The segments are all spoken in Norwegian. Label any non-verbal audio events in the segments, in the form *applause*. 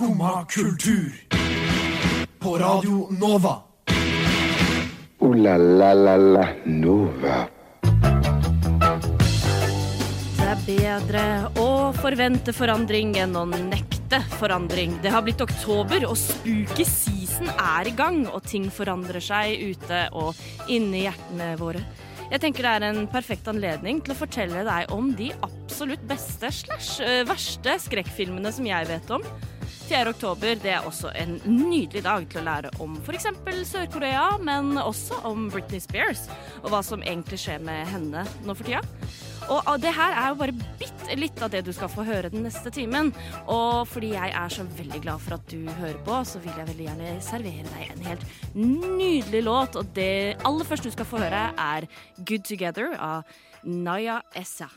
Skumma kultur. På Radio Nova. O-la-la-la-la Nova. Det er bedre å forvente forandring enn å nekte forandring. Det har blitt oktober, og spooky season er i gang, og ting forandrer seg ute og inni hjertene våre. Jeg tenker det er en perfekt anledning til å fortelle deg om de absolutt beste slash øh, verste skrekkfilmene som jeg vet om. 4. oktober det er også en nydelig dag til å lære om f.eks. Sør-Korea, men også om Britney Spears og hva som egentlig skjer med henne nå for tida. Og og det her er jo bare bitte litt av det du skal få høre den neste timen. Og fordi jeg er så veldig glad for at du hører på, så vil jeg veldig gjerne servere deg en helt nydelig låt. Og det aller første du skal få høre, er Good Together av Naya Essa.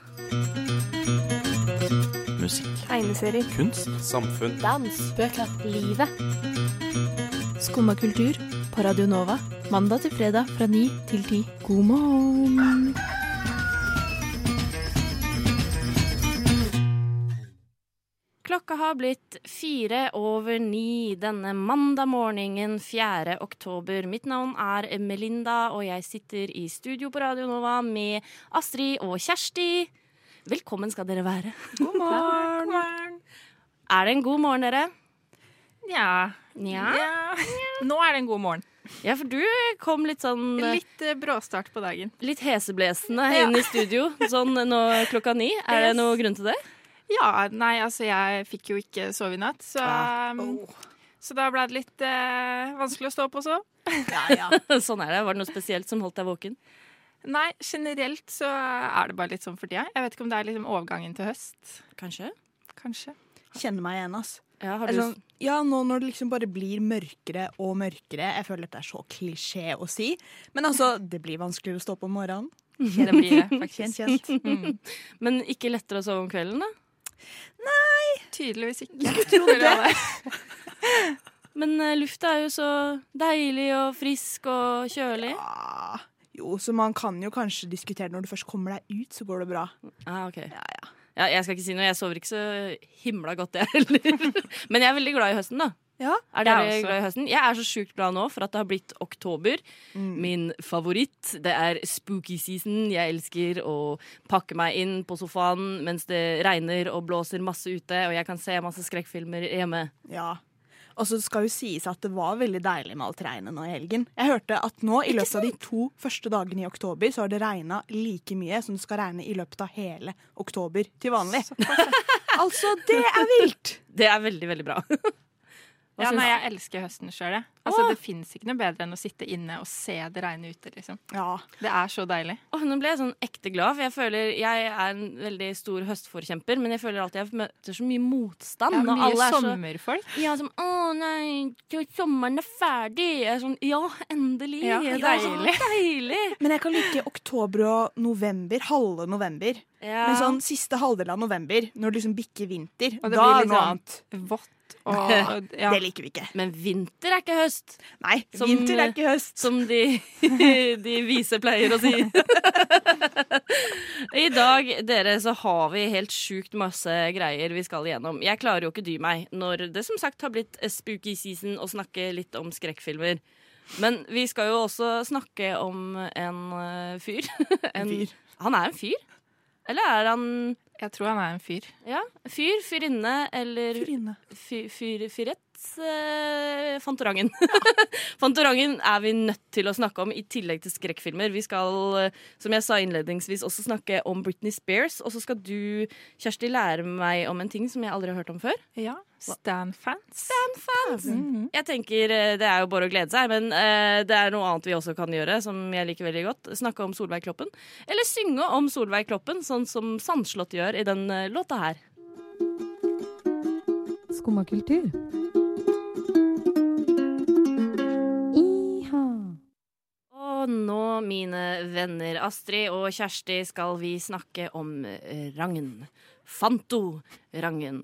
Musikk, Tegneserier. kunst, samfunn. Dans. Bøker. Livet. Skumma kultur på Radio Nova. Mandag til fredag fra ni til ti. God morgen. Klokka har blitt fire over ni denne mandag morgenen 4. oktober. Mitt navn er Melinda, og jeg sitter i studio på Radio Nova med Astrid og Kjersti. Velkommen skal dere være. God *laughs* morgen. Er det en god morgen, dere? Ja. Nja. ja. Nå er det en god morgen. Ja, for du kom litt sånn eh, Litt uh, bråstart på dagen. litt heseblesende Ja. inn i studio sånn nå klokka ni. Er det noen grunn til det? Ja, nei, altså jeg fikk jo ikke sove i natt, så, um, så da ble det litt uh, vanskelig å stå opp også. *laughs* sånn er det. Var det noe spesielt som holdt deg våken? Nei, generelt så er det bare litt sånn for tida. Jeg vet ikke om det er liksom overgangen til høst, Kanskje? kanskje. kjenner meg igjen, ass. Ja, har er du Sånn, ja, nå når det liksom bare blir mørkere og mørkere. Jeg føler at det er så klisjé å si. Men altså, *laughs* det blir vanskeligere å stå opp om morgenen. Det blir det, *laughs* faktisk. kjent. Mm. Men ikke lettere å sove om kvelden, da? Nei. Tydeligvis ikke. Jeg Trodde det. *laughs* Men uh, lufta er jo så deilig og frisk og kjølig. Ah, jo, så man kan jo kanskje diskutere når du først kommer deg ut, så går det bra. Ah, ok. Ja, ja. Ja, jeg skal ikke si noe, jeg sover ikke så himla godt, jeg heller. *laughs* Men jeg er veldig glad i høsten, da. Ja, Er dere Jeg glad i høsten? Jeg er så sjukt glad nå for at det har blitt oktober. Min favoritt. Det er spooky season. Jeg elsker å pakke meg inn på sofaen mens det regner og blåser masse ute, og jeg kan se masse skrekkfilmer hjemme. Ja. Og så skal jo sies at det var veldig deilig med alt regnet nå i helgen. Jeg hørte at nå i løpet av de to første dagene i oktober så har det regna like mye som det skal regne i løpet av hele oktober til vanlig. *laughs* altså, det er vilt! Det er veldig, veldig bra. *laughs* Hva Ja, nei, jeg elsker høsten sjøl, jeg. Altså, det fins ikke noe bedre enn å sitte inne og se det regne ute, liksom. Ja. Det er så deilig. Åh, nå ble jeg sånn ekte glad, for jeg føler jeg er en veldig stor høstforkjemper, men jeg føler alltid jeg møter så mye motstand. Ja, mye alle er så sommerfolk. Ja, som Å nei, sommeren er ferdig. Jeg er sånn Ja, endelig. Ja, det er så deilig. deilig. Men jeg kan like oktober og november, halve november. Ja. Men sånn siste halvdel av november, når det liksom bikker vinter, Og det da blir er det noe liksom- annet. Vått og *laughs* ja. Det liker vi ikke. Men vinter er ikke høst, Nei, Som- vinter er ikke høst. som de, *laughs* de vise pleier å si. *laughs* I dag, dere, så har vi helt sjukt masse greier vi skal igjennom. Jeg klarer jo ikke dy meg når det som sagt har blitt spooky season å snakke litt om skrekkfilmer. Men vi skal jo også snakke om en eh, fyr. En, fyr. Han er en fyr? Eller er han Jeg tror han er en fyr. Ja, fyr, fyrinne eller Fyrinne. fyr, fyr, fyrett? Eh, Fantorangen. *laughs* Fantorangen er vi nødt til å snakke om i tillegg til skrekkfilmer. Vi skal, eh, som jeg sa innledningsvis, også snakke om Britney Spears. Og så skal du, Kjersti, lære meg om en ting som jeg aldri har hørt om før. Ja. Stan-fans. Fans. Mhm. Jeg tenker eh, Det er jo bare å glede seg, men uh, det er noe annet vi også kan gjøre, som jeg liker veldig godt. Snakke om Solveig Kloppen. Eller synge om Solveig Kloppen, sånn som Sandslott gjør i den uh, låta her. Skumma kultur. Og nå, mine venner Astrid og Kjersti, skal vi snakke om Rangen. Fanto-Rangen.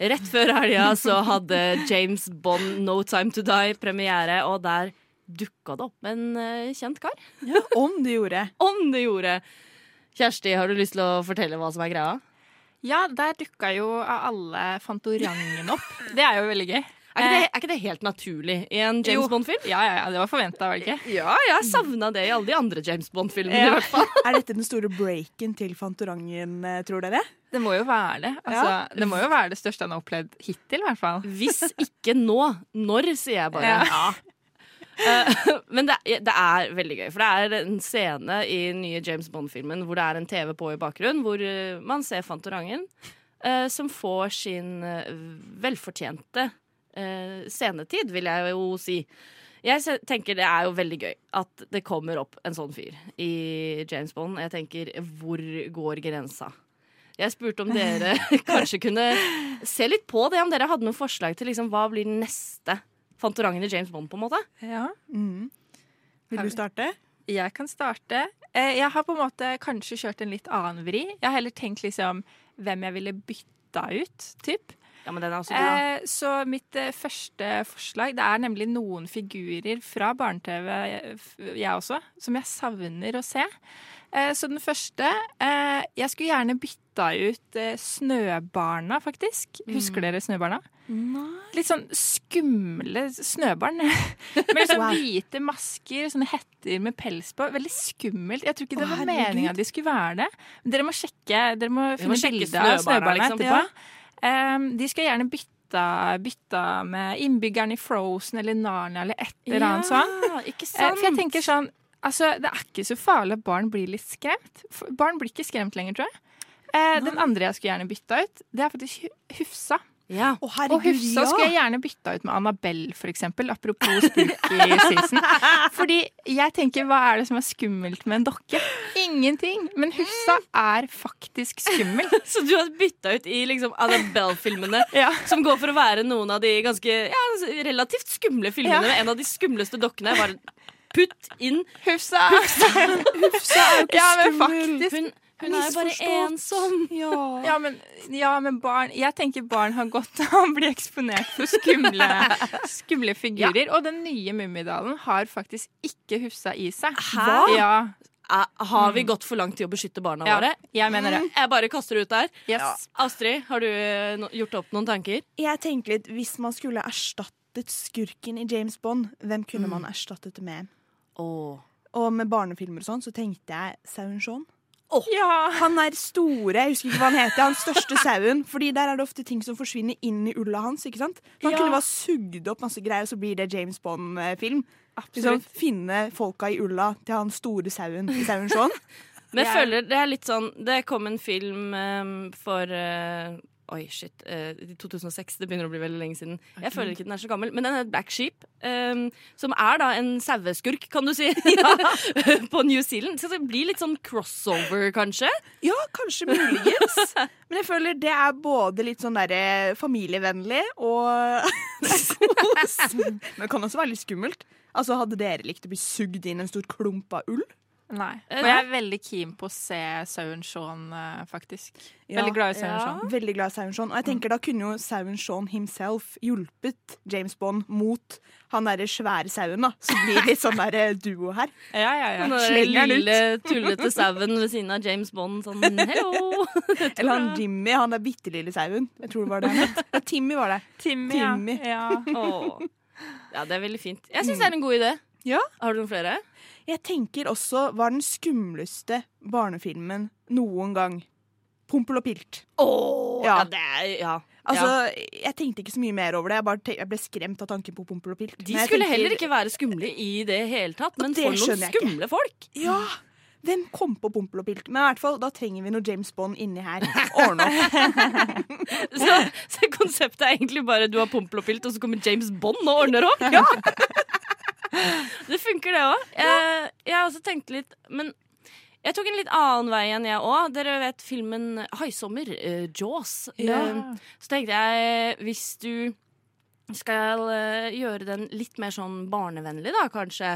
Rett før helga så hadde James Bond No Time To Die premiere, og der dukka det opp en eh, kjent kar. Ja, om det gjorde. *laughs* Om det gjorde! Kjersti, har du lyst til å fortelle hva som er greia? Ja, der dukka jo av alle Fantorangen opp. Det er jo veldig gøy. Er ikke, det, er ikke det helt naturlig i en James Bond-film? Ja, ja, ja, det var forventa, var det ikke? Ja, jeg savna det i alle de andre James Bond-filmene. Ja. i hvert fall. *laughs* Er dette den store breaken til Fantorangen, eh, tror dere? Det må jo være det. Altså, Det må jo være det største han har opplevd hittil, i hvert fall. Hvis ikke nå, når, sier jeg bare. Ja. Uh, men det, det er veldig gøy, for det er en scene i den nye James Bond-filmen hvor det er en TV på i bakgrunnen, hvor eh, man ser Fantorangen, uh, som får sin eh, velfortjente eh, senetid, vil jeg jo si. Jeg tenker det er jo veldig gøy at det kommer opp en sånn fyr i James Bond. Jeg tenker, hvor går grensa? Jeg spurte om dere *laughs* kanskje kunne se litt på det, om dere hadde noen forslag til liksom, hva blir den neste Fantorangen i James Bond, på en måte. Ja. Mm. Vil du starte? Jeg kan starte. Eh, Jeg har på en måte kanskje kjørt en litt annen vri. Jeg har heller tenkt liksom hvem jeg ville bytta ut, typ. Ja, men den er også bra. Eh, så mitt eh, første forslag Det er nemlig noen figurer fra barne-TV, jeg- jeg også, som jeg savner å se. Eh, så den første eh, Jeg skulle gjerne bytta ut eh, Snøbarna, faktisk. Husker dere Snøbarna? Litt sånn skumle snøbarn. *laughs* Med sånn hvite masker, sånne hetter med pels på. Veldig skummelt. Jeg tror ikke det var meninga de skulle være det. Dere må sjekke Dere må finne bilde av snøbarna, snøbarna liksom, etterpå. Em, de skal gjerne bytte, bytta, med innbyggerne i Frozen eller Narnia eller et eller annet sånt. ikke sant? For jeg tenker sånn Altså, Det er ikke så farlig at barn blir litt skremt. Barn blir ikke skremt lenger, tror jeg. Eh, den andre jeg skulle gjerne bytta ut, det er faktisk Hufsa. Ja. Å, Og Hufsa ja! skulle jeg gjerne bytta ut med Annabelle, for eksempel. Apropos spooky season. *laughs* Fordi jeg tenker, hva er det som er skummelt med en dokke? Ingenting. Men Hufsa er faktisk skummel. *laughs* Så du har bytta ut i liksom Annabelle-filmene, *laughs* Ja. som går for å være noen av de ganske ja, relativt skumle filmene. Ja. En av de skumleste dokkene. Bare putt inn Hufsa! Hufsa er jo ikke skummel. Hun, hun er bare ensom. *laughs* Ja. Ja men, ja, men barn Jeg tenker barn har godt av å bli eksponert for skumle, *laughs* skumle figurer. Og den nye Mummidalen har faktisk ikke Hufsa i seg. Hæ? Ja, Har vi gått for langt i å beskytte barna ja, våre? jeg mener det. Jeg bare kaster det ut der. Yes. Astrid, har du eh, gjort opp noen tanker? Jeg tenker litt, Hvis man skulle erstattet skurken i James Bond, hvem kunne man erstattet det med? Oh. Og med barnefilmer og sånn, så tenkte jeg Sauen Shaun. Ja. Han er store, jeg husker ikke hva han heter, han største sauen. Fordi der er det ofte ting som forsvinner inn i ulla hans. ikke sant? Så han Ja. kunne bare sugd opp masse greier, og så blir det James Bond-film. Liksom, finne folka i ulla til han store sauen i Sauen Shaun. *laughs* Men jeg føler det er litt sånn Det kom en film um, for eh, Oi, shit. eh, 2006. Det begynner å bli veldig lenge siden. Jeg føler ikke den er så gammel, men den er Black Sheep. eh, som er da en saueskurk, kan du si, *laughs* *laughs* på New Zealand. Så det blir litt sånn crossover, kanskje? Ja, kanskje muligens. Men jeg føler det er både litt sånn derre familievennlig og *laughs* kos. Men det kan også være litt skummelt. Altså, Hadde dere likt å bli sugd inn en stor klump av ull? Nei. Eh, Og jeg er veldig keen på å se Sauen Shaun, eh, faktisk. Veldig glad i Sauen Ja. Veldig glad i Sauen Shaun. Og jeg tenker da kunne jo Sauen Shaun himself hjulpet James Bond mot han derre svære sauen, da. Så blir det litt sånn derre duo her. *laughs* Ja, ja, ja. Den den lille, *laughs* tullete sauen ved siden av James Bond. Sånn hello! *laughs* Eller han Jimmy, han der bitte lille sauen. Jeg tror det var det han het. Ja, Timmy var det. Timmy, ja. Timmy. ja. Oh. Ja, det er veldig fint. Jeg syns det er en god idé. Ja. Har du noen flere? Jeg tenker også hva er den skumleste barnefilmen noen gang? Pompel og Pilt. Åh, ja. Ja. det er Ja. Altså, ja. Jeg tenkte ikke så mye mer over det. Jeg, bare tenk, jeg ble skremt av tanken på Pompel og Pilt. De skulle tenker- heller ikke være skumle i det hele tatt, men for noen jeg ikke. skumle folk. Ja! Hvem kom på Pompel og Pilt? Men i hvert fall, da trenger vi noe James Bond inni her. Ordne opp. *laughs* Så, så konseptet er egentlig bare du har pompel og pilt, og så kommer James Bond og ordner opp. *laughs* *laughs* Det funker, det òg. Jeg, jeg har også tenkt litt Men jeg tok en litt annen vei enn jeg òg. Dere vet filmen Haisommer, uh, Jaws. Ja. Eh, så tenkte jeg, hvis du skal uh, gjøre den litt mer sånn barnevennlig, da, kanskje.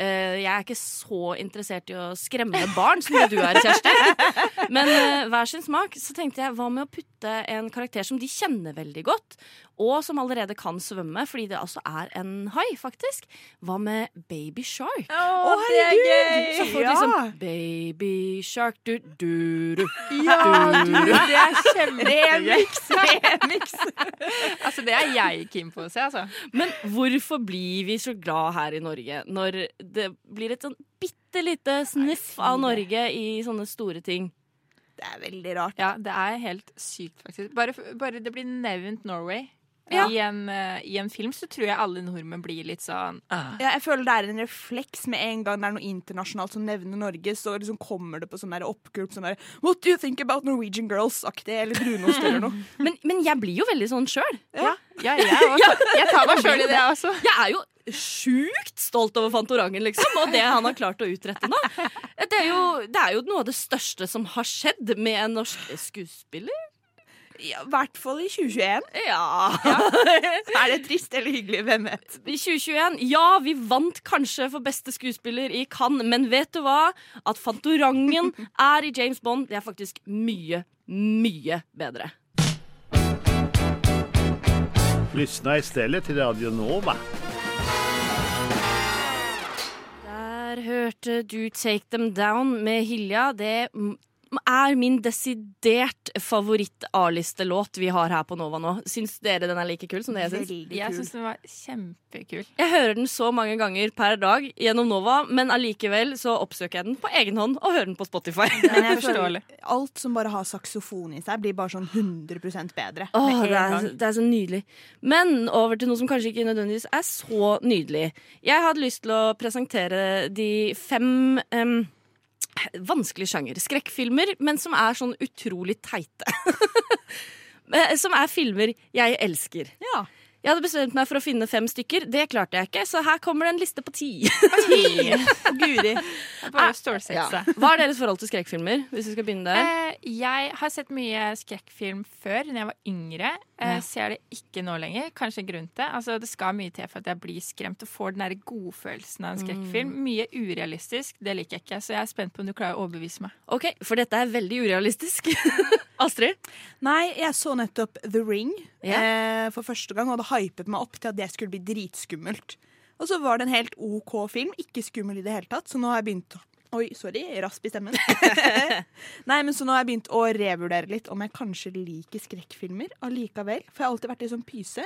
Eh, jeg er ikke så interessert i å skremme barn som du er, Kjersti. *laughs* Men eh, hver sin smak. Så tenkte jeg, hva med å putte en karakter som de kjenner veldig godt, og som allerede kan svømme, fordi det altså er en hai, faktisk. Hva med Baby Shark? Å, det er gøy! Så får du Ja. liksom Baby Shark du, du, du. Ja, du, det er kjempegøy. Remix! Remix! *laughs* Altså, det er jeg keen på å se, altså. Men hvorfor blir vi så glad her i Norge når det blir et sånn bitte lite sniff av. Norge i sånne store ting? Det er veldig rart. Ja, det er helt sykt, faktisk. Bare, bare det blir nevnt Norway Ja. i, en, uh, i en film, så tror jeg alle nordmenn blir litt sånn uh. Ja, jeg føler det er en refleks med en gang det er noe internasjonalt som nevner Norge, så liksom kommer det på sånn oppgulp sånn der What do you think about Norwegian girls-aktig, eller brunost eller noe. *laughs* Men, men jeg blir jo veldig sånn sjøl. Ja, ja jeg, også. *laughs* jeg tar meg sjøl i det, også. Jeg er jo sjukt stolt over Fantorangen, liksom, og det han har klart å utrette nå. Det er, jo, det er jo noe av det største som har skjedd med en norsk skuespiller. Ja, I hvert fall i 2021. Ja. *laughs* Er det trist eller hyggelig? Hvem vet? I 2021, ja, vi vant kanskje for beste skuespiller i Cannes, men vet du hva? At Fantorangen *laughs* er i James Bond, det er faktisk mye, mye bedre. Lyssna stedet til Radio Nova. Der hørte du Take Them Down med Hilja. Det er min desidert favoritt-A-listelåt vi har her på Nova nå. Syns dere den er like kul som det jeg syns? Jeg kul. syns den var kjempekul. Jeg hører den så mange ganger per dag gjennom Nova, men allikevel så oppsøker jeg den på egen hånd og hører den på Spotify. *laughs* Men jeg forstår føler alt som bare har saksofon i seg, blir bare sånn 100 bedre. Åh, det, er, det er så nydelig. Men over til noe som kanskje ikke nødvendigvis er så nydelig. Jeg hadde lyst til å presentere de fem em, vanskelige sjanger. Skrekkfilmer, men som er sånn utrolig teite. *laughs* Eh, som er filmer jeg elsker. Ja. Jeg hadde bestemt meg for å finne fem stykker. Det klarte jeg ikke, så her kommer det en liste på ti. *laughs* Guri. Bare stålsette seg. Hva er deres forhold til skrekkfilmer? Hvis vi skal begynne der. Eh, jeg har sett mye skrekkfilm før, da jeg var yngre. Eh, Ja. Ser det ikke nå lenger. Kanskje en grunn til. Altså, det skal mye til for at jeg blir skremt og får den der godfølelsen av en skrekkfilm. Mm. Mye urealistisk. Det liker jeg ikke, så jeg er spent på om du klarer å overbevise meg. Ok, For dette er veldig urealistisk. *laughs* Astrid? Nei, jeg så nettopp The Ring Eh, for første gang, og hadde hypet meg opp til at det skulle bli dritskummelt. Og så var det en helt OK film, ikke skummel i det hele tatt, så nå har jeg begynt Oi, sorry, rasp i stemmen. *laughs* Nei, men Så nå har jeg begynt å revurdere litt om jeg kanskje liker skrekkfilmer allikevel. For jeg har alltid vært litt sånn pyse.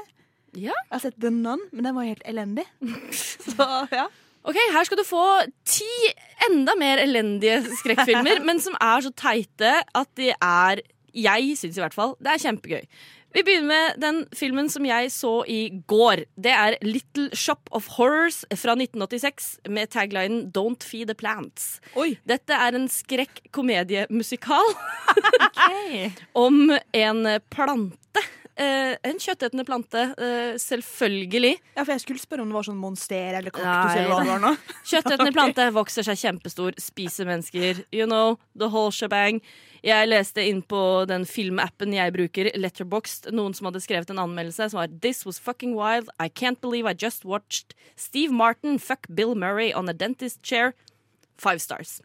Ja. Jeg har sett The Nun, men den var helt elendig. *laughs* Så ja. Ok, Her skal du få ti enda mer elendige skrekkfilmer, *laughs* men som er så teite at de er Jeg syns i hvert fall det er kjempegøy. Vi begynner med den filmen som jeg så i går. Det er Little Shop of Horrors fra 1986 med taglinen Don't Feed the Plants. Oi. Dette er en skrekk-komediemusikal *laughs* om en plante. Eh, en kjøttetende plante, eh, selvfølgelig. Ja, for jeg skulle spørre om det var sånn monster eller kaktus eller hva det var nå. Kjøttetende *laughs* plante vokser seg kjempestor, spiser mennesker. You know, the whole shebang. Jeg leste inn på den filmappen jeg bruker, Letterboxd, noen som hadde skrevet en anmeldelse som var This was fucking wild. I can't believe I just watched Steve Martin fuck Bill Murray on a dentist chair. Five stars.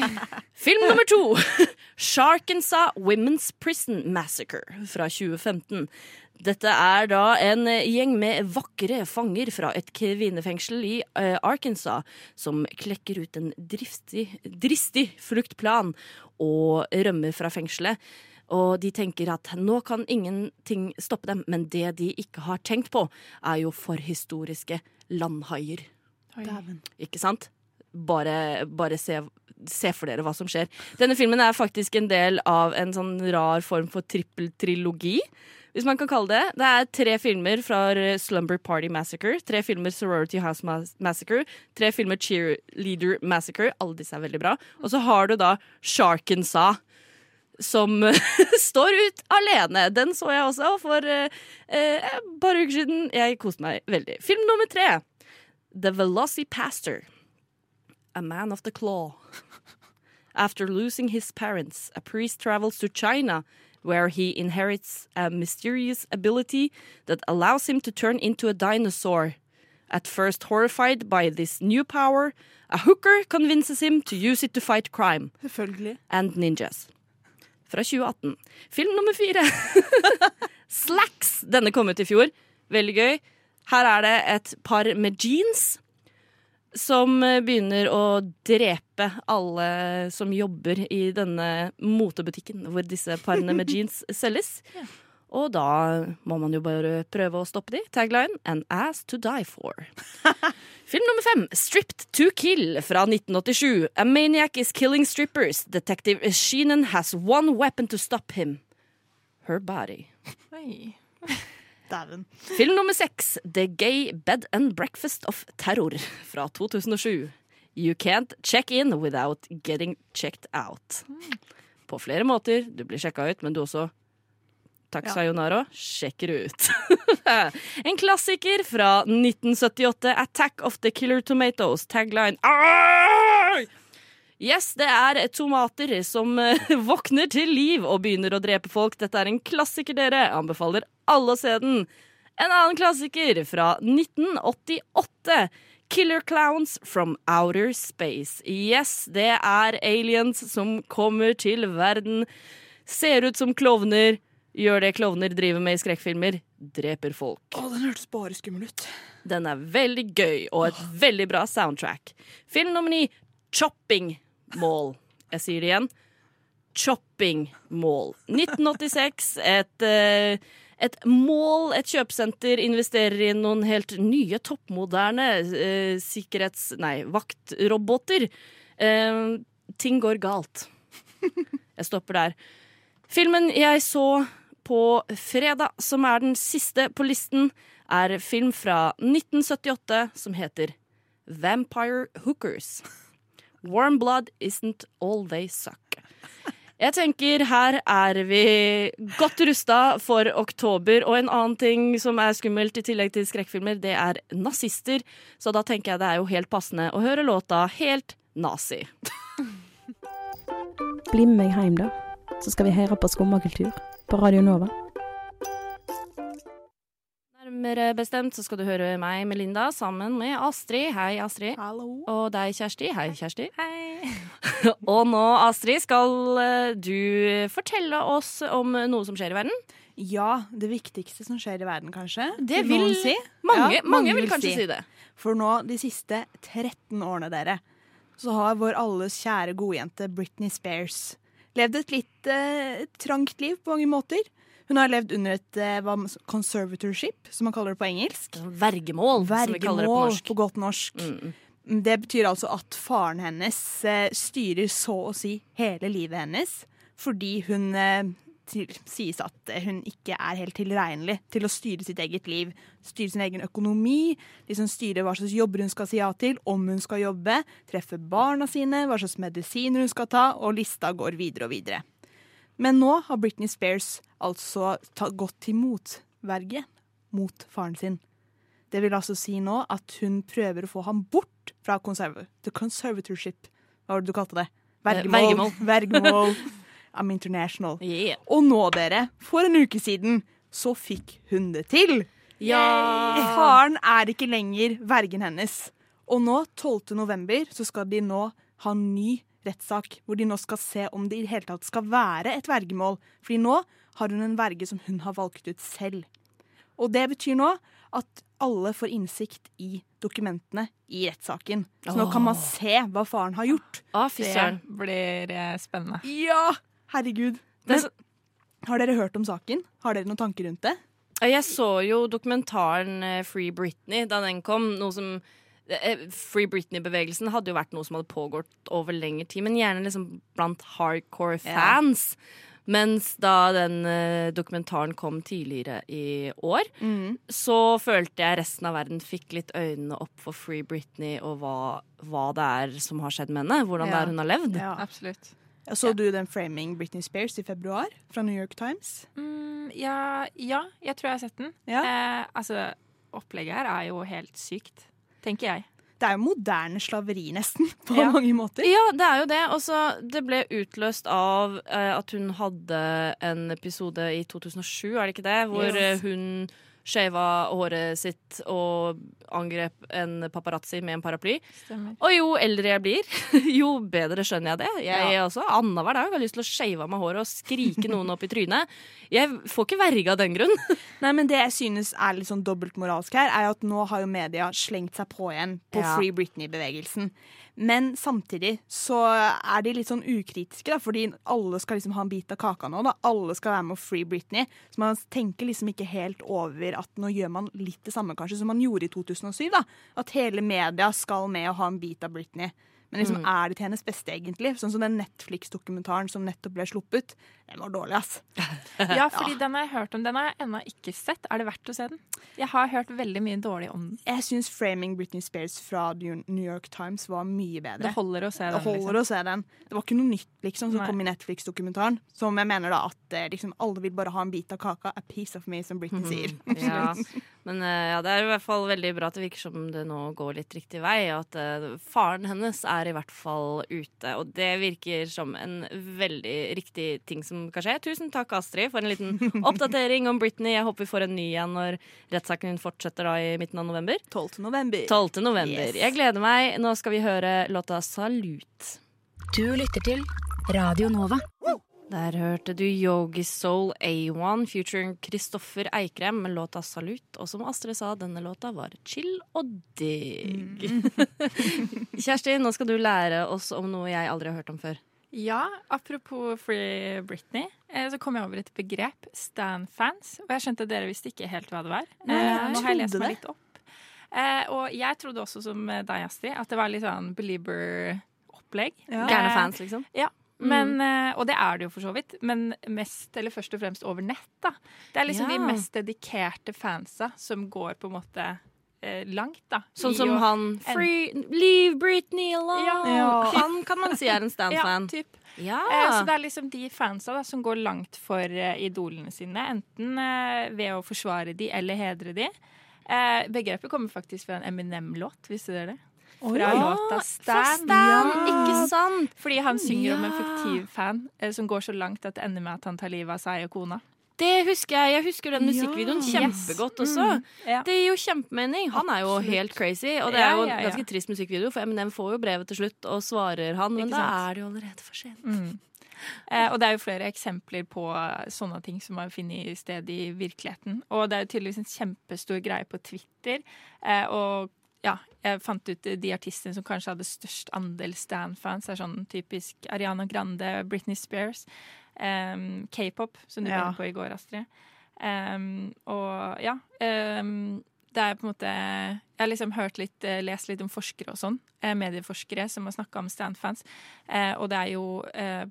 *laughs* Film nummer to. Sharkensaw Women's Prison Massacre fra 2015. Dette er da en gjeng med vakre fanger fra et kvinnefengsel i eh, Arkansas som klekker ut en driftig, dristig fluktplan og rømmer fra fengselet. Og de tenker at nå kan ingenting stoppe dem, men det de ikke har tenkt på, er jo forhistoriske landhaier. Dæven. Ikke sant? Bare, bare se, se for dere hva som skjer. Denne filmen er faktisk en del av en sånn rar form for trippeltrilogi. Hvis man kan kalle det. Det er tre filmer fra Slumber Party Massacre, tre filmer Sorority House Massacre, tre filmer Cheerleader Massacre. Alle disse er veldig bra. Og så har du da Sharkensa Som *laughs* står ut alene. Den så jeg også for et eh, et par uker siden. Jeg koste meg veldig. Film nummer tre. The Velocipastor. A man of the claw. After losing his parents, a priest travels to China, where he inherits a mysterious ability that allows him to turn into a dinosaur. At first horrified by this new power, a hooker convinces him to use it to fight crime Selvfølgelig. and ninjas. Fra 2018. Film nummer fire. *laughs* Slacks. Denne kom ut i fjor. Veldig gøy. Her er det et par med jeans som eh, begynner å drepe alle som jobber i denne motebutikken hvor disse parene med *laughs* jeans selges. Og da må man jo bare prøve å stoppe de. Tagline 'An ass to die for'. *laughs* Film nummer fem, 'Stripped to Kill' fra 1987. A maniac is killing strippers. Detective Sheenan has one weapon to stop him. Her body. Oi. *laughs* Dæven. Film nummer seks, 'The Gay Bed and Breakfast of Terror' fra 2007. You can't check in without getting checked out. På flere måter. Du blir sjekka ut, men du også Takk, Ja. sayonara. Sjekker ut. *laughs* en klassiker fra 1978, 'Attack of the Killer Tomatoes'. Tagline Arr! Yes, det er tomater som eh, *laughs* våkner til liv og begynner å drepe folk. Dette er en klassiker, dere. Jeg Anbefaler alle å se den. En annen klassiker fra 1988. Killer Clowns from Outer Space. Yes, det er aliens som kommer til verden. Ser ut som klovner. Gjør det klovner driver med i skrekkfilmer. Dreper folk. Å, den hørtes bare skummel ut. Den er veldig gøy og et veldig bra soundtrack. Film nummer ni, Chopping Mall. Jeg sier det igjen. Chopping Mall. 1986. Et, eh, et mål, et kjøpesenter, investerer i noen helt nye, toppmoderne eh, sikkerhets... Nei, vaktroboter. Eh, ting går galt. Jeg stopper der. Filmen jeg så på fredag, som er den siste på listen, er film fra 1978 som heter Vampire Hookers. Warm blood isn't all they suck. Jeg tenker her er vi godt rusta for oktober. Og en annen ting som er skummelt i tillegg til skrekkfilmer, det er nazister. Så da tenker jeg det er jo helt passende å høre låta Helt nazi. Bli med meg hjem, da. Så skal vi høre på Skummakultur på Radio Nova. Nærmere bestemt så skal du høre meg, Melinda, sammen med Astrid. Hei, Astrid. Hallo. Og deg, Kjersti. Hei, Kjersti. Hei. *laughs* Og nå, Astrid, skal eh, du fortelle oss om noe som skjer i verden. Ja, det viktigste som skjer i verden, kanskje. Det vil noen si. Mange, Ja, mange vil kanskje si det. For nå, de siste 13 årene, dere, så har vår alles kjære godjente Britney Spears levd et litt eh, trangt liv på mange måter. Hun har levd under et eh, conservatorship, som man kaller det på engelsk. Vergemål, som vi kaller det på Vergemål norsk. på godt norsk. Mm. Det betyr altså at faren hennes eh, styrer så å si hele livet hennes, fordi hun eh, til, sies at hun ikke er helt tilregnelig til å styre sitt eget liv. Styre sin egen økonomi, liksom styre hva slags jobber hun skal si ja til, om hun skal jobbe, treffe barna sine, hva slags medisiner hun skal ta, og lista går videre og videre. Men nå har Britney Spears altså gått til motverge mot faren sin. Det vil altså si nå at hun prøver å få ham bort fra conserv the conservatorship. Hva var det du kalte det? Vergemål. vergemål. *laughs* Vergemål. I'm international. Yeah. Og nå, dere, for en uke siden, så fikk hun det til. Ja. Faren er ikke lenger vergen hennes. Og nå, 12. november, så skal de nå ha ny rettssak, hvor de nå skal se om det i det hele tatt skal være et vergemål. Fordi nå har hun en verge som hun har valgt ut selv. Og det betyr nå at alle får innsikt i dokumentene i rettssaken. Så nå kan man se hva faren har gjort. Å, fy Det søren. blir eh, spennende. Ja! Herregud. Er Men har dere hørt om saken? Har dere noen tanker rundt det? Jeg så jo dokumentaren eh, Free Britney da den kom. Noe som Free Britney-bevegelsen hadde jo vært noe som hadde pågått over lengre tid, men gjerne liksom blant hardcore Ja. fans. Mens da den eh, dokumentaren kom tidligere i år, så følte jeg resten av verden fikk litt øynene opp for Free Britney og hva, hva det er som har skjedd med henne. Hvordan det er hun har levd. Ja. Absolutt. Så du den framing Britney Spears i februar fra New York Times? Mm, ja, ja, jeg tror jeg har sett den. Ja. Eh, altså, opplegget her er jo helt sykt, tenker jeg. Det er jo moderne slaveri, nesten, *laughs* på Ja. mange måter. Ja, det er jo det. Også, det ble utløst av eh, at hun hadde en episode i 2007, er det ikke det? Hvor Yes. eh, hun shava håret sitt og angrep en paparazzi med en paraply. Stemmer. Og jo eldre jeg blir, *laughs* jo bedre skjønner jeg det. Jeg er også annenhver dag har lyst til å shave av meg håret og skrike noen opp i trynet. Jeg får ikke verge av den grunn. *laughs* Nei, men Det jeg synes er litt sånn dobbeltmoralsk her, er at nå har jo media slengt seg på igjen på Ja. Free Britney-bevegelsen. Men samtidig så er de litt sånn ukritiske, da, fordi alle skal liksom ha en bit av kaka nå. da. Alle skal være med å Free Britney. Så man tenker liksom ikke helt over at nå gjør man litt det samme kanskje som man gjorde i 2007. da. At hele media skal med og ha en bit av Britney. Men liksom, er det til hennes beste, egentlig? Sånn som den Netflix-dokumentaren som nettopp ble sluppet. Den var dårlig, ass. *laughs* Ja, fordi den har jeg hørt om. Den har jeg ennå ikke sett. Er det verdt å se den? Jeg har hørt veldig mye dårlig om den. Jeg syns 'Framing Britney Spears' fra New York Times var mye bedre. Det holder å se den. Det holder Liksom. å se den. Det var ikke noe nytt liksom, som Nei. kom i Netflix-dokumentaren. Som jeg mener da at eh, liksom, alle vil bare ha en bit av kaka. A piece of me, som Britney sier. Ja. *laughs* Men eh, ja, det er i hvert fall veldig bra at det virker som det nå går litt riktig vei. Og at uh, faren hennes er i hvert fall ute. Og det virker som en veldig riktig ting som kan skje. Tusen takk, Astrid, for en liten *laughs* oppdatering om Britney. Jeg håper vi får en ny igjen når rettssaken hun fortsetter da i midten av november. 12. november. 12. november. Yes. Jeg gleder meg. Nå skal vi høre låta 'Salut'. Du lytter til Radio Nova. Der hørte du Yogi Soul A1 featuring Kristoffer Eikrem med låta 'Salut'. Og som Astrid sa, denne låta var chill og digg. *laughs* Kjersti, nå skal du lære oss om noe jeg aldri har hørt om før. Ja, apropos Free Britney, eh, så kom jeg over et begrep, Stan-fans. Og jeg skjønte at dere visste ikke helt hva det var. Nei, jeg Eh, nå har jeg lest meg litt opp. Eh, og jeg trodde også, som deg, Astrid, at det var litt sånn belieber-opplegg. Ja. Gærne fans, liksom. Ja. Men, eh, og det er det jo for så vidt, men mest, eller først og fremst over nett. da. Det er liksom Ja. de mest dedikerte fansa som går på en måte eh, langt, da. Sånn som han Free, Leave Britney alone! Ja. Han kan man si er en *laughs* Stan-fan. Ja, typ. Ja. Eh, Så det er liksom de fansa da, som går langt for eh, idolene sine, enten eh, ved å forsvare de eller hedre de. Eh, begrepet kommer faktisk fra en Eminem-låt, visste dere det? Fra Ja, låta Stan. Stan. ja. ikke sant? Fordi han synger om en Ja. fiktiv fan eh, som går så langt at det ender med at han tar livet av seg og kona. Det husker jeg. Jeg husker den Ja. musikkvideoen Yes. kjempegodt også. Mm, ja. Det gir jo kjempemening. Han er jo Absolutt. helt crazy, og det er jo en ja, ja. ganske trist musikkvideo, for Eminem får jo brevet til slutt og svarer han, men da er det jo allerede for sent. Mm. Eh, og det er jo flere eksempler på sånne ting som har funnet sted i virkeligheten. Og det er jo tydeligvis en kjempestor greie på Twitter. Eh, og ja, jeg fant ut de artistene som kanskje hadde størst andel Stan-fans, er sånn typisk Ariana Grande, Britney Spears, um, K-pop, som du Ja. var på i går, Astrid. Um, og ja. Um, det er på en måte Jeg har liksom hørt litt, eh, lest litt om forskere og sånn. eh, Medieforskere som har snakka om Stan-fans. Eh, og det er jo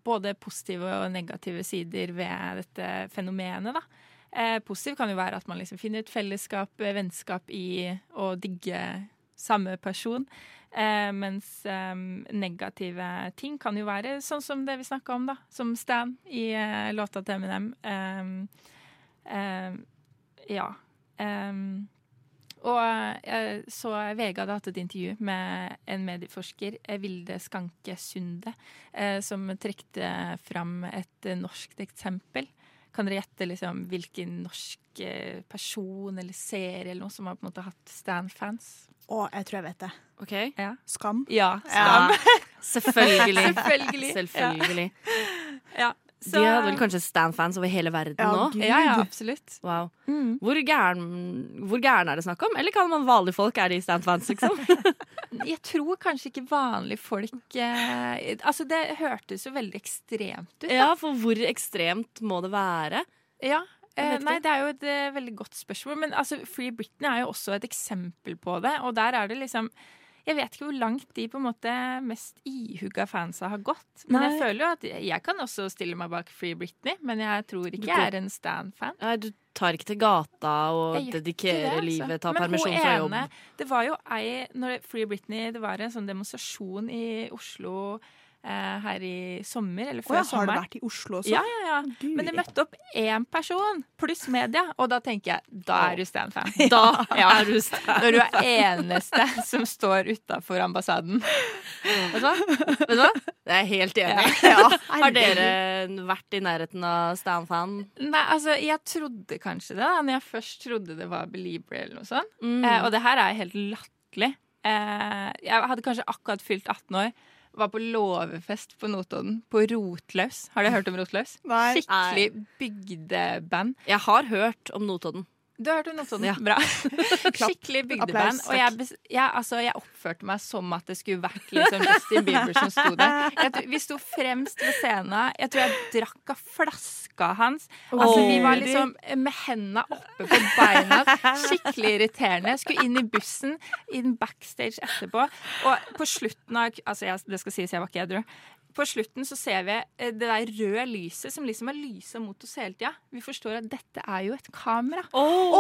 både positive og negative sider ved dette fenomenet, da. Eh, positiv kan jo være at man liksom finner et fellesskap, vennskap i å digge samme person. Eh, mens eh, negative ting kan jo være sånn som det vi snakka om, da. Som Stan i eh, låta til Eminem. Eh, eh, ja. Eh, og så VG hadde hatt et intervju med en medieforsker, Vilde Skanke Sunde, som trekte fram et norsk eksempel. Kan dere gjette liksom hvilken norsk eh, person eller serie eller noe som har på en måte hatt Stan-fans? Å, jeg tror jeg vet det. Ok? Ja. Skam. Ja, Ja, *laughs* selvfølgelig. Selvfølgelig. Selvfølgelig. Ja. Så, De hadde vel kanskje Stan-fans over hele verden Ja, nå? Gud. Ja, ja, absolutt. Wow. Mm. Hvor gæren, hvor gæren er det snakk om? Eller kan man vanlige folk er de Stan-fans, liksom? *laughs* Jeg tror kanskje ikke vanlige folk eh, Altså, det hørtes jo veldig ekstremt ut. Da. ja, for hvor ekstremt må det være? Ja. Eh, nei, det er jo et eh, veldig godt spørsmål. Men altså, Free Britney er jo også et eksempel på det. Og der er det liksom Jeg vet ikke hvor langt de på en måte mest ihugga fansa har gått. Men jeg føler jo at jeg kan også stille meg bak Free Britney, men jeg tror ikke Du jeg er en Stan-fan. Nei, du tar ikke til gata og dedikerer det, altså. livet, tar Men permisjon fra jobb. Det var jo ei når Free Britney Det var en sånn demonstrasjon i Oslo her i sommer, eller før ja, har du vært i Oslo også? Ja, ja, ja. Guri. Men det møtte opp én person pluss media, og da tenker jeg da er du Stan-fan. *laughs* Da Ja. er du Stan. Når du er eneste som står utafor ambassaden. Vet du hva? Vet du hva? Jeg er helt enig. *laughs* Har dere vært i nærheten av Stan-fan? Nei, altså, jeg trodde kanskje det, da når jeg først trodde det var Belieber eller noe sånt. Mm. Eh, og det her er helt latterlig. Eh, jeg hadde kanskje akkurat fylt 18 år. Var på låvefest på Notodden, på Rotløs. Har dere hørt om Rotløs? Nei. Skikkelig bygdeband. Jeg har hørt om Notodden. Du har hørt om Notodden? Ja. Bra. *laughs* Skikkelig bygdeband. Og jeg, jeg, altså, jeg oppførte meg som at det skulle vært liksom Justin Bieber som sto der. Jeg, vi sto fremst ved scenen. Jeg tror jeg drakk av flaska hans. Altså, vi var liksom med henda oppe på beina. Skikkelig irriterende. Jeg skulle inn i bussen, inn backstage etterpå. Og på slutten av Altså, det skal sies, jeg var ikke edru. På slutten så ser vi eh, det der røde lyset som liksom har lysa mot oss hele tida. Vi forstår at dette er jo et kamera.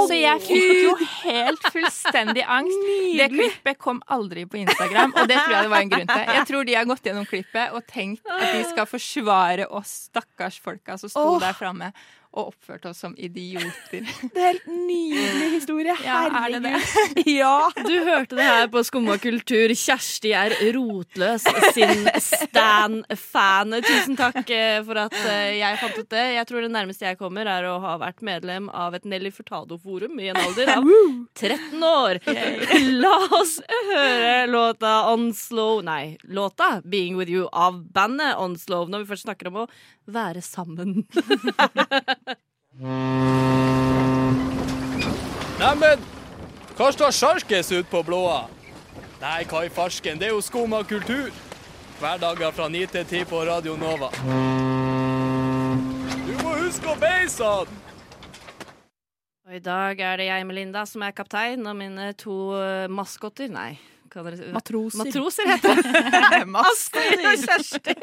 så jeg fikk jo helt fullstendig angst. Det klippet kom aldri på Instagram, og det tror jeg det var en grunn til. Jeg tror de har gått gjennom klippet og tenkt at de skal forsvare oss stakkars folka som sto oh. der framme og oppførte oss som idioter. *laughs* Det er helt nydelig historie. Ja, er det det? Herregud. *laughs* Ja. Du hørte det her på Skumma kultur. Kjersti er rotløs sin Stan-fan. Tusen takk eh, for at eh, jeg fant ut det. Jeg tror det nærmeste jeg kommer, er å ha vært medlem av et Nelly Furtado-forum i en alder av 13 år. La oss høre låta On Slow Nei, låta Being With You av bandet On Slow, når vi først snakker om å være sammen. *laughs* Neimen, hva står sjarkes ut på blåa? Nei, hva i farsken, det er jo skum av kultur. Hverdager fra 9 til 10 på Radio Nova. Du må huske å beise han! Og i dag er det jeg, Melinda, som er kaptein, og mine to eh, maskotter Nei, dere Matroser. Matroser heter det. *laughs* Astrid og Kjersti.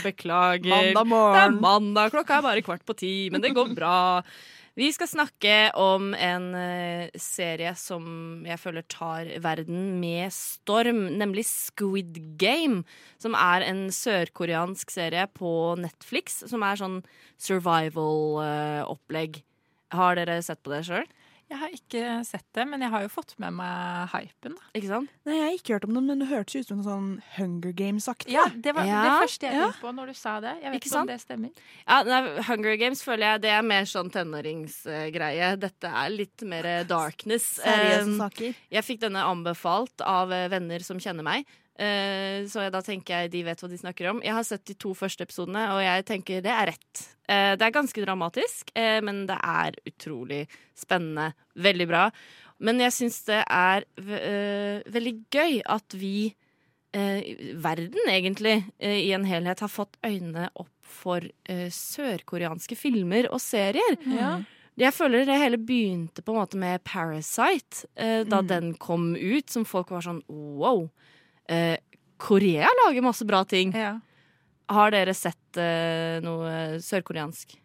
*laughs* Beklager. Mandag Det er morgen. mandag, klokka er bare kvart på ti, men det går bra. Vi skal snakke om en eh, serie som jeg føler tar verden med storm, nemlig Squid Game. Som er en sørkoreansk serie på Netflix, som er sånn survival-opplegg. Har dere sett på det sjøl? Jeg har ikke sett det, men jeg har jo fått med meg hypen. da. Ikke sant? Nei, jeg har ikke hørt om det, men det hørtes ut som noe sånn Hunger Games-aktig. Ja, det var Ja, det første jeg ja. tenkte på når du sa det. Jeg vet Ikke ikke om det stemmer. Ja, nei, Hunger Games føler jeg det er mer sånn tenåringsgreie. Dette er litt mer darkness. Seriøse saker. Jeg fikk denne anbefalt av venner som kjenner meg. Eh, Så da tenker jeg de vet hva de snakker om. Jeg har sett de to første episodene, og jeg tenker det er rett. Eh, Det er ganske dramatisk, eh, men det er utrolig spennende. Veldig bra. Men jeg syns det er ve- veldig gøy at vi, verden egentlig, i en helhet har fått øynene opp for sørkoreanske filmer og serier. Ja. Jeg føler det hele begynte på en måte med Parasite, da Mm. den kom ut, som folk var sånn wow. Eh, Korea lager masse bra ting. Ja. Har dere sett eh, noe sørkoreansk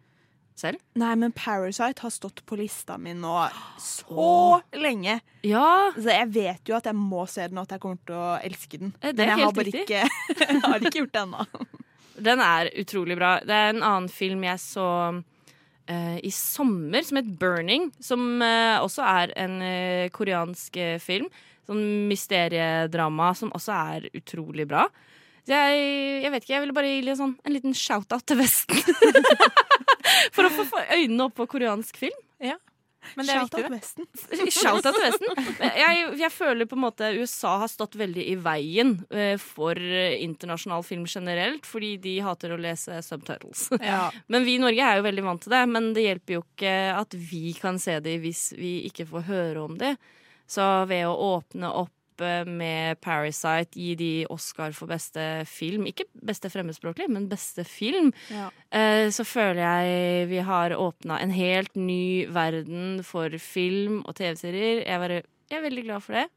selv? Nei, men Parasite har stått på lista mi nå så lenge. Ja. Så jeg vet jo at jeg må se den, og at jeg kommer til å elske den. Eh, det er men jeg har bare ikke, *laughs* jeg har ikke gjort det ennå. Den er utrolig bra. Det er en annen film jeg så uh, i sommer, som het Burning. Som uh, også er en uh, koreansk film. Sånn mysteriedrama som også er utrolig bra. Så jeg, jeg vet ikke, jeg ville bare gi sånn, en liten shout-out til Vesten. *laughs* For å få øynene opp på koreansk film. Men det er viktig, det. *laughs* Shout-out til Vesten. Jeg, jeg føler på en måte USA har stått veldig i veien eh, for internasjonal film generelt, fordi de hater å lese subtitles. Ja. *laughs* Men vi i Norge er jo veldig vant til det, men det hjelper jo ikke at vi kan se det hvis vi ikke får høre om det. Så ved å åpne opp eh, med Parasite, gi de Oscar for beste film, ikke beste fremmedspråklig, men beste film, Ja. eh, så føler jeg vi har åpna en helt ny verden for film og TV-serier. Jeg, jeg er veldig glad for det.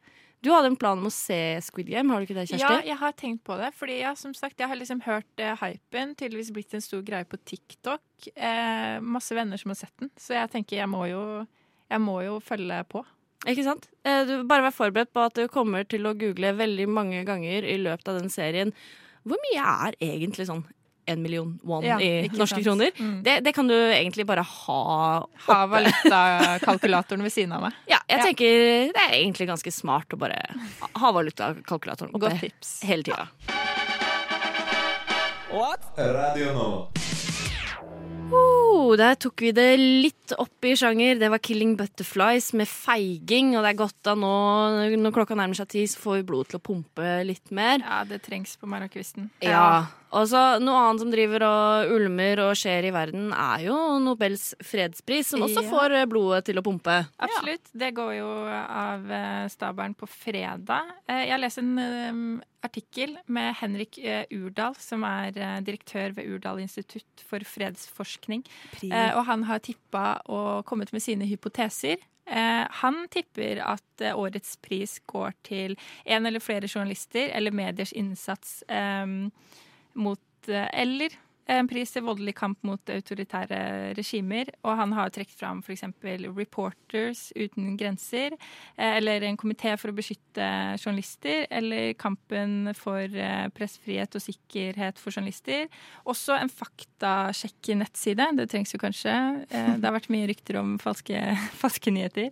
Du hadde en plan om å se Squid Game, har du ikke det, Kjersti? Ja, jeg har tenkt på det. Fordi ja, som sagt, jeg har liksom hørt eh, hypen. Tydeligvis blitt en stor greie på TikTok. Eh, masse venner som har sett den. Så jeg tenker jeg må jo, jeg må jo følge på. Ikke sant? Eh, Du Bare vær forberedt på at du kommer til å google veldig mange ganger i løpet av den serien hvor mye er egentlig sånn en million won Ja, i norske sant. kroner. Mm. Det, det kan du egentlig bare ha Ha oppe. valutakalkulatoren ved siden av meg. *laughs* Ja, jeg Ja. tenker det er egentlig ganske smart å bare ha valutakalkulatoren oppe Godt tips. hele tida. Radio Nova. Oh, der tok vi det litt opp i sjanger. Det var 'Killing Butterflies' med feiging. Og det er godt da nå, når klokka nærmer seg ti, så får vi blodet til å pumpe litt mer. Ja, det trengs på marakvisten. Ja. Og så Noe annet som driver og ulmer og skjer i verden, er jo Nobels fredspris, som også Ja. får eh, blodet til å pumpe. Absolutt. Det går jo av eh, stabelen på fredag. Eh, Jeg leser en artikkel med Henrik Urdal, som er direktør ved Urdal institutt for fredsforskning. Pri. Eh, Og han har tippa og kommet med sine hypoteser. Han tipper at årets pris går til en eller flere journalister eller mediers innsats mot eh, Eller en pris til voldelig kamp mot autoritære regimer. Og han har trukket fram f.eks. Reporters uten grenser, eh, eller en komité for å beskytte journalister, eller kampen for eh, pressefrihet og sikkerhet for journalister. Også en faktasjekk-nettside. Det trengs jo kanskje. Det har vært mye rykter om falske, *laughs* falske nyheter.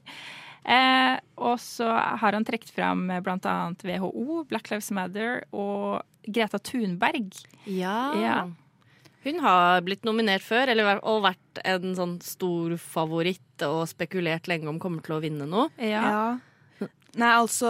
Eh, og så har han trukket fram bl.a. WHO, Black Lives Matter og Greta Thunberg. Ja. Ja. Hun har blitt nominert før, eller, og vært en sånn stor favoritt og spekulert lenge om kommer til å vinne noe. Ja. Nei, altså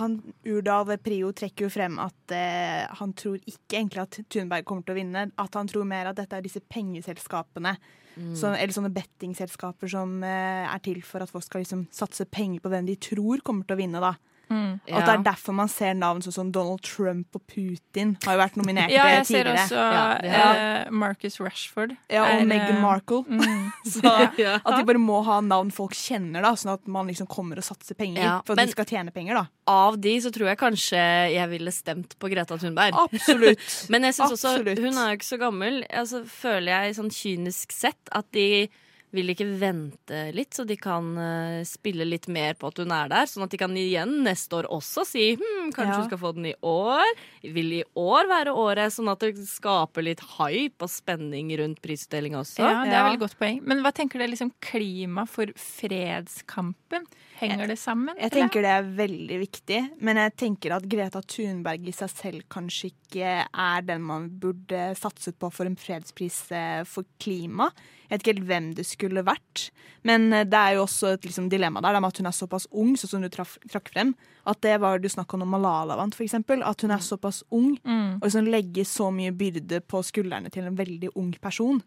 han, Urdal Prio trekker jo frem at eh, han tror ikke egentlig at Thunberg kommer til å vinne. At han tror mer at dette er disse pengeselskapene. Mm. Som, eller sånne bettingselskaper som eh, er til for at folk skal liksom satse penger på hvem de tror kommer til å vinne. da. Mm. Og at det er derfor man ser navn sånn som Donald Trump og Putin har jo vært nominert Ja, jeg ser også ja. eh, Marcus Rashford. Ja, og er, Meghan eh, Markle. mm. *laughs* Så Ja. at de bare må ha navn folk kjenner, da, sånn at man liksom kommer og satser penger. Ja, for at men- de skal tjene penger, da. Av de så tror jeg kanskje jeg ville stemt på Greta Thunberg. Absolutt. *laughs* Men jeg synes også, Absolutt. hun er jo ikke så gammel. Altså, føler jeg sånn kynisk sett at de vil ikke vente litt, så de kan eh, spille litt mer på at hun er der. Sånn at de kan igjen neste år også si hm, kanskje Ja. hun skal få den i år. Vil i år være året, sånn at det skaper litt hype og spenning rundt prisutdelinga også. Ja, det er Ja. veldig godt poeng. Men hva tenker dere liksom klima for fredskampen? Henger det sammen? Jeg tenker det er veldig viktig, men jeg tenker at Greta Thunberg i seg selv kanskje ikke er den man burde satset på for en fredspris eh, for klima. Jeg vet ikke helt hvem det skulle vært, men eh, det er jo også et liksom, dilemma der med at hun er såpass ung, sånn som du traf, trakk frem. At det var du snakk om når Malala vant, eksempel. At hun er såpass ung, Mm. og liksom legger så mye byrde på skuldrene til en veldig ung person.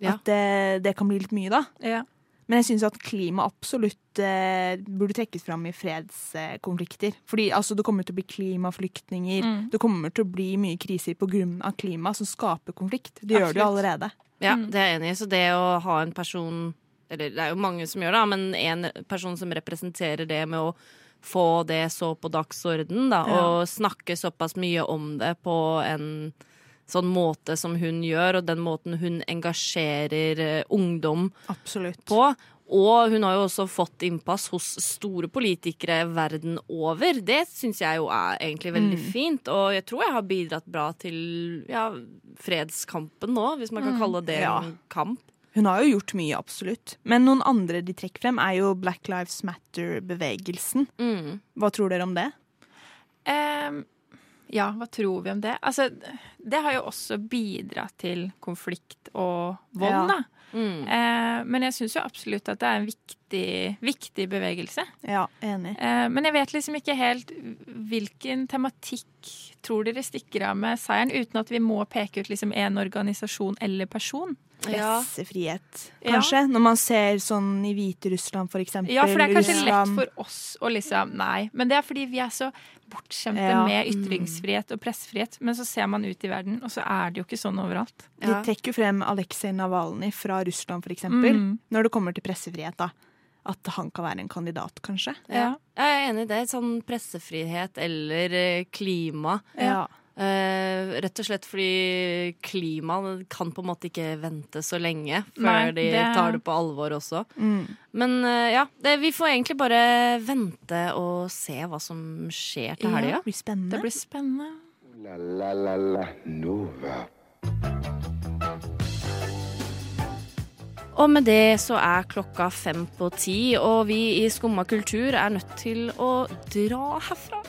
Ja. At det, det kan bli litt mye, da. Ja. Men jeg syns at klima absolutt eh, burde trekkes fram i fredskonflikter. Fordi altså, det kommer til å bli klimaflyktninger. Mm. Det kommer til å bli mye kriser pga. klima som skaper konflikt. Det gjør det jo allerede. Ja, Mm. det er jeg enig i. Så det å ha en person Eller det er jo mange som gjør det, men en person som representerer det med å få det så på dagsorden, da, Ja. og snakke såpass mye om det på en sånn måte som hun gjør, og den måten hun engasjerer eh, ungdom Absolutt. på. Og hun har jo også fått innpass hos store politikere verden over. Det syns jeg jo er egentlig veldig Mm. fint, og jeg tror jeg har bidratt bra til ja, fredskampen nå, hvis man kan Mm. kalle det Ja. en kamp. Hun har jo gjort mye, absolutt. Men noen andre de trekker frem, er jo Black Lives Matter-bevegelsen. Mm. Hva tror dere om det? Ehm, ja, hva tror vi om det? Altså, det har jo også bidratt til konflikt og vold, Ja. da. Mm. Eh, men jeg syns jo absolutt at det er en viktig, viktig bevegelse. Ja, enig. Eh, men jeg vet liksom ikke helt hvilken tematikk tror dere stikker av med seieren, uten at vi må peke ut liksom en organisasjon eller person. Pressefrihet, Ja. kanskje? Når man ser sånn i Hviterussland, for eksempel. Ja, for det er kanskje Russland. lett for oss å liksom Nei. Men det er fordi vi er så bortskjemte Ja. med ytringsfrihet og pressefrihet. Men så ser man ut i verden, og så er det jo ikke sånn overalt. De trekker jo frem Aleksej Navalny fra Russland, for eksempel. Mm. Når det kommer til pressefrihet, da. At han kan være en kandidat, kanskje. Ja. Jeg er enig i det. Sånn pressefrihet eller eh, klima. Ja. Eh, rett og slett fordi klimaet kan på en måte ikke vente så lenge før Nei, de tar det på alvor også. Mm. Men uh, ja, det, vi får egentlig bare vente og se hva som skjer til helga. det blir spennende. Det blir spennende. La la la la Nova. Og med det så er klokka fem på ti, og vi i Skumma kultur er nødt til å dra herfra.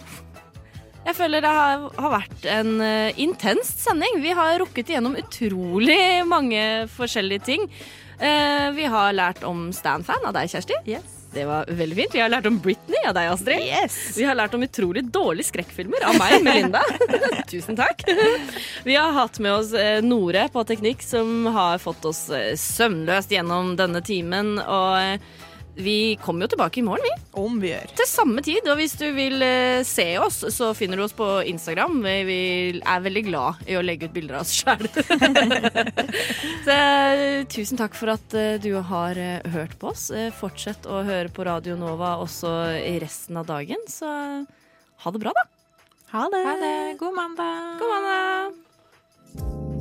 Jeg føler det har, har vært en uh, intens sending. Vi har rukket igjennom utrolig mange forskjellige ting. Uh, vi har lært om Stan-fan av deg, Kjersti. Det var veldig fint. Vi har lært om Britney av deg, Astrid. Vi har lært om utrolig dårlige skrekkfilmer av meg, *laughs* Melinda. *laughs* Tusen takk. Vi har hatt med oss eh, Nore på teknikk, som har fått oss søvnløst gjennom denne timen. Og vi kommer jo tilbake i morgen, vi. Om vi gjør. Til samme tid. Og hvis du vil eh, se oss, så finner du oss på Instagram. Vi, vi er veldig glad i å legge ut bilder av oss sjøl. *laughs* Så eh, tusen takk for at eh, du har eh, hørt på oss. Eh, Fortsett å høre på Radio Nova også i resten av dagen. Så ha det bra, da. Ha det. Ha det. God mandag. God mandag.